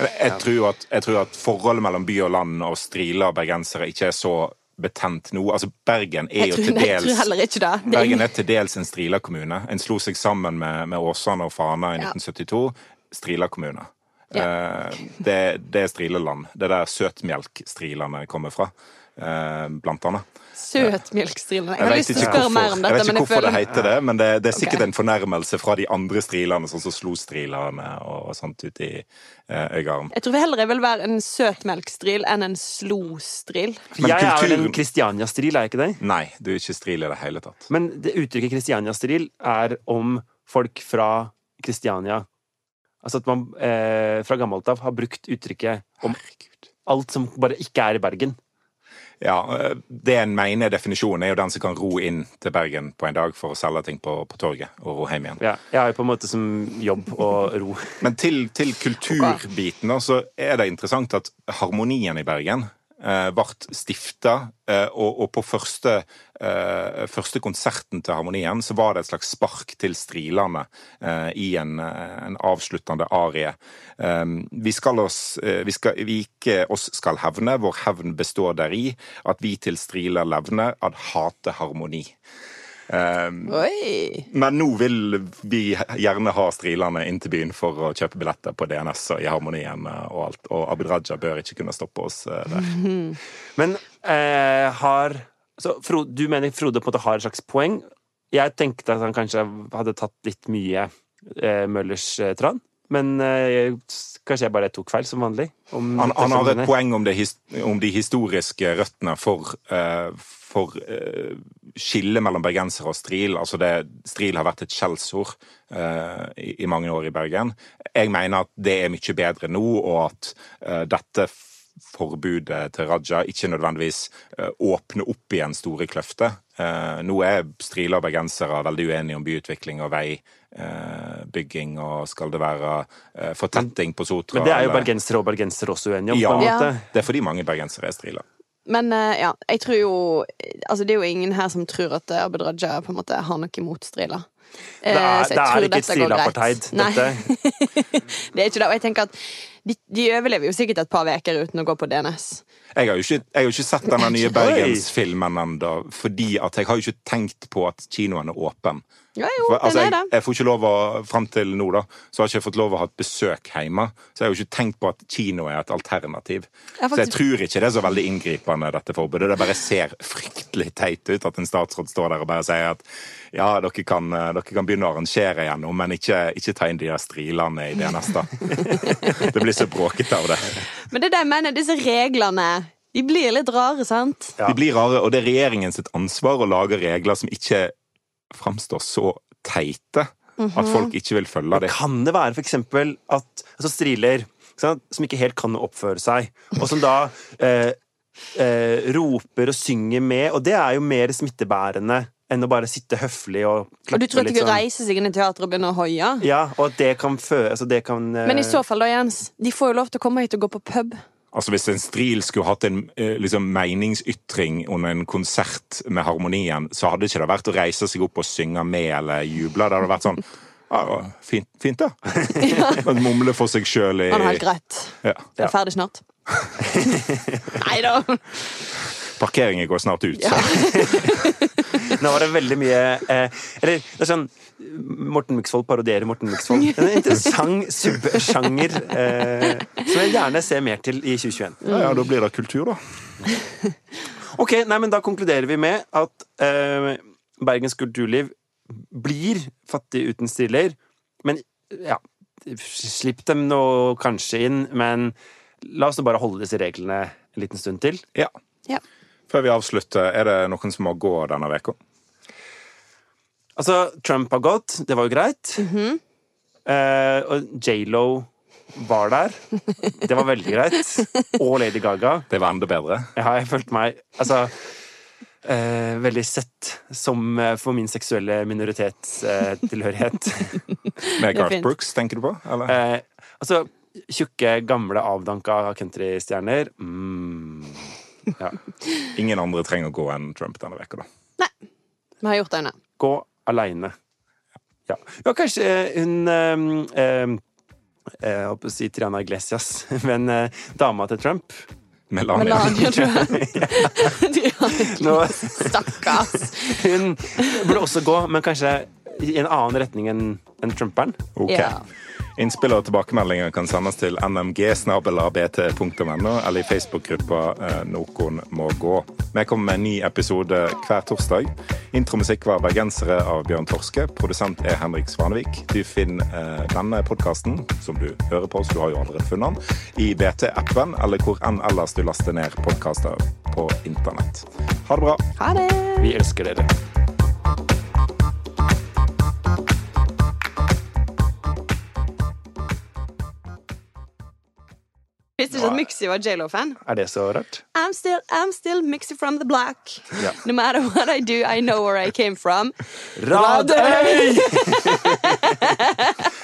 Jeg tror, at, jeg tror at forholdet mellom by og land og striler og bergensere ikke er så betent nå. Altså, Bergen er tror, jo til til jeg tror dels heller ikke det. det er Bergen er til dels en Strila-kommune. En slo seg sammen med, med Åsane og Fana i Ja. 1972. Strila kommune. Ja. Eh, det, det er Strileland. Det er der søtmelkstrilene kommer fra, eh, blant annet. Søtmelkstrilene. Jeg Jeg har vet lyst til å spørre hvorfor, mer om dette. jeg vet ikke men jeg hvorfor det heter det, men det, det er sikkert okay. en fornærmelse fra de andre strilene, sånn som Slo-strilene og, og sånt ut i eh, Øygarden. Jeg tror heller jeg vil være en søtmelkstril enn en slostril. Men jeg er vel en Kristiania-stril, er jeg ikke det? Nei, du er ikke stril i det hele tatt. Men det uttrykket Kristiania-stril er om folk fra Kristiania. Altså at man eh, fra gammelt av har brukt uttrykket om alt som bare ikke er i Bergen. Ja, eh, Det en mener er definisjonen, er jo den som kan ro inn til Bergen på en dag for å selge ting på, på torget og ro hjem igjen. Ja, jeg har jo på en måte som jobb å ro. Men til, til kulturbiten så er det interessant at Harmonien i Bergen ble stifta, eh, og, på første, eh, første konserten til Harmonien så var det et slags spark til strilene eh, i en, eh, en avsluttende arie. Eh, vi skal oss eh, vi, skal, vi ikke oss skal hevne, vår hevn består deri, at vi til striler levner, at hate harmoni. Eh, Oi! men nå vil vi gjerne ha strilene inn til byen for å kjøpe billetter på DNS og i Harmonien og alt. Og Abid Raja bør ikke kunne stoppe oss eh, der. Men eh, har så Frode, Du mener Frode på en måte har et slags poeng. Jeg tenkte at han kanskje hadde tatt litt mye eh, Møllers eh, tran. Men eh, kanskje jeg bare tok feil, som vanlig. om Han, han har et poeng om, det, his- om de historiske røttene for, eh, for eh, skillet mellom bergensere og stril. Altså det, stril har vært et skjellsord eh, i, i mange år i Bergen. Jeg mener at det er mye bedre nå, og at dette forbudet til Raja ikke nødvendigvis åpne åpner opp igjen store kløfter. Eh, nå er striler og bergensere veldig uenige om byutvikling og veibygging, og skal det være eh, fortetting på Sotra? Men det er jo eller- bergensere og bergensere også uenige om. Ja, på en Ja. det er fordi mange bergensere er striler. Men eh, ja, jeg tror jo Altså, det er jo ingen her som tror at eh, Abid Raja på en måte har noe imot striler. Eh, Det er, jeg det er ikke et. Nei, dette. det er ikke det. Og jeg tenker at de, de overlever jo sikkert et par uker uten å gå på DNS. Jeg har jo ikke, jeg har jo ikke sett denne nye. Bergensfilmen ennå, fordi at jeg har jo ikke tenkt på at kinoen er åpen. Ja, jo, For, altså, den er jeg, det. jeg får ikke lov å, Fram til nå da, så har ikke jeg fått lov å ha et besøk hjemme. Så jeg har jo ikke tenkt på at kino er et alternativ. Ja, Så jeg tror ikke det er så veldig inngripende, dette forbudet. Det bare ser fryktelig teit ut at en statsråd står der og bare sier at ja, dere kan, eh, dere kan begynne å arrangere igjen nå, men ikke, ikke ta inn de der strilene i det neste. det blir så bråkete av det. Men det er det jeg mener, disse reglene De blir litt rare, sant? De blir rare, og det er regjeringen sitt ansvar å lage regler som ikke framstår så teite Mhm. at folk ikke vil følge dem. Kan det være eksempel at altså striler sant, som ikke helt kan oppføre seg, og som da eh, eh, roper og synger med, og det er jo mer smittebærende enn å bare sitte høflig og Og du tror ikke de reiser sånn. reise seg inn i teatret og begynner å hoie? Ja, og at det kan føre Altså det kan eh, Men i så fall, da, Jens, de får jo lov til å komme hit og gå på pub. Altså Hvis en stril skulle hatt en eh, liksom, meningsytring under en konsert med harmonien, så hadde ikke det vært å reise seg opp og synge med eller juble. Det hadde vært sånn ja, fint, fint da. Og Mumle for seg sjøl i Han er helt greit. ja. Det er ferdig snart. Nei da. Parkeringen går snart ut. Ja. Så. Nå var det veldig mye eh, Eller det er sånn Morten Myksvold parodierer Morten Myksvold. En interessant subsjanger eh, som jeg gjerne ser mer til i 2021. Ja, ja, da blir det kultur, da. Ok, nei, men Da konkluderer vi med at eh, Bergens kulturliv blir fattig uten stiller. Men ja Slipp dem nå kanskje inn, men la oss nå bare holde disse reglene en liten stund til. Ja. Ja. Før vi avslutter, er det noen som må gå denne uka? Altså, Trump har gått, det var jo greit. Mhm. eh, og J.Lo var der. Det var veldig greit. Og Lady Gaga. Det var enda bedre. Ja, jeg følte meg altså eh, veldig sett som eh, for min seksuelle minoritetstilhørighet. Med er Garth. Brooks, tenker du på? Eller? eh, altså, tjukke, gamle, avdanka countrystjerner. Mm. Ja. Ingen andre trenger å gå enn Trump denne uka, da. Vi har gjort det unna. Gå aleine. Ja. ja, kanskje hun eh, eh, Jeg holdt på å si Triana Iglesias, men eh, dama til Trump. Melania. Melania, Trump. Stakkars. hun burde også gå, men kanskje i en annen retning enn en Trumperen. Okay. Ja. Innspill og tilbakemeldinger kan sendes til nmg-bt.no eller i Facebook-gruppa eh, Noen må gå. Vi kommer med en ny episode hver torsdag. Intromusikk var 'Bergensere' av Bjørn Torske. Produsent er Henrik Svanevik. Du finner eh, denne podkasten, som du hører på, så du har jo allerede funnet den, i BT-appen eller hvor enn ellers du laster ned podkaster på internett. Ha det bra. Ha det. Vi elsker dere. Visste ikke at Mixie var J.Lo-fan. Er det så rart? I'm still, I'm still Mixie from the black. Ja. No matter what I do, I know where I came from. Radøy!